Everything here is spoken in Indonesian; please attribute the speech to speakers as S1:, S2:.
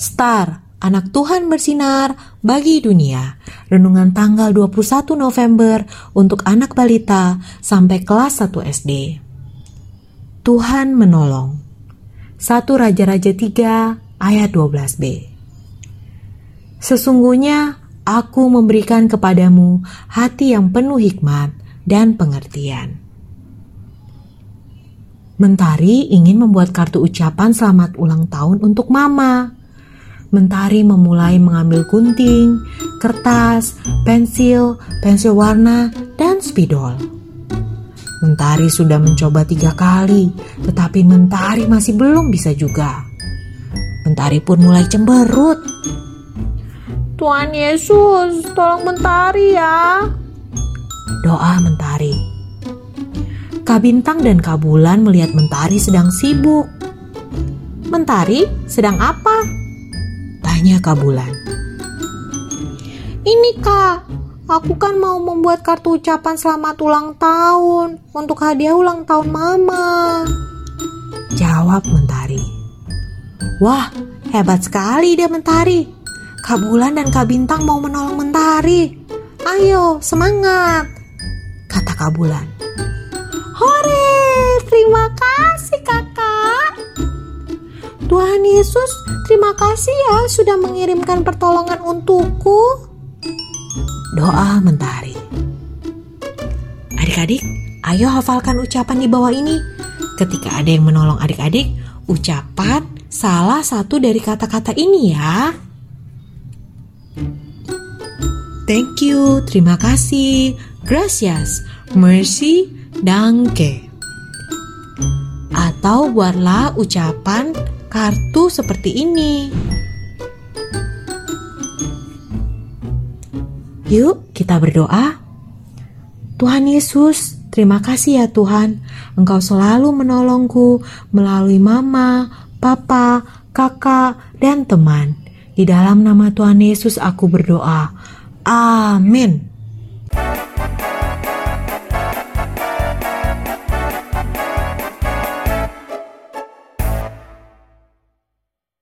S1: Star, anak Tuhan bersinar bagi dunia. Renungan tanggal 21 November untuk anak balita sampai kelas 1 SD. Tuhan menolong. 1 Raja-Raja 3 ayat 12b. Sesungguhnya aku memberikan kepadamu hati yang penuh hikmat dan pengertian. Mentari ingin membuat kartu ucapan selamat ulang tahun untuk Mama. Mentari memulai mengambil gunting, kertas, pensil, pensil warna, dan spidol. Mentari sudah mencoba tiga kali, tetapi Mentari masih belum bisa juga. Mentari pun mulai cemberut.
S2: Tuhan Yesus, tolong Mentari ya.
S1: Doa Mentari. Kak Bintang dan Kak Bulan melihat Mentari sedang sibuk. Mentari sedang apa? Tanya Kak Bulan.
S2: Ini kak, Aku kan mau membuat kartu ucapan selamat ulang tahun untuk hadiah ulang tahun mama.
S1: Jawab Mentari. Wah, hebat sekali dia Mentari. Kak Bulan dan Kak Bintang mau menolong Mentari. Ayo, semangat. Kata Kak Bulan.
S2: Hore, terima kasih kakak.
S1: Tuhan Yesus, terima kasih ya sudah mengirimkan pertolongan untukku doa mentari. Adik-adik, ayo hafalkan ucapan di bawah ini. Ketika ada yang menolong adik-adik, ucapan salah satu dari kata-kata ini ya. Thank you, terima kasih, gracias, mercy, danke. Atau buatlah ucapan kartu seperti ini. Yuk kita berdoa. Tuhan Yesus, terima kasih ya Tuhan. Engkau selalu menolongku melalui mama, papa, kakak, dan teman. Di dalam nama Tuhan Yesus aku berdoa. Amin.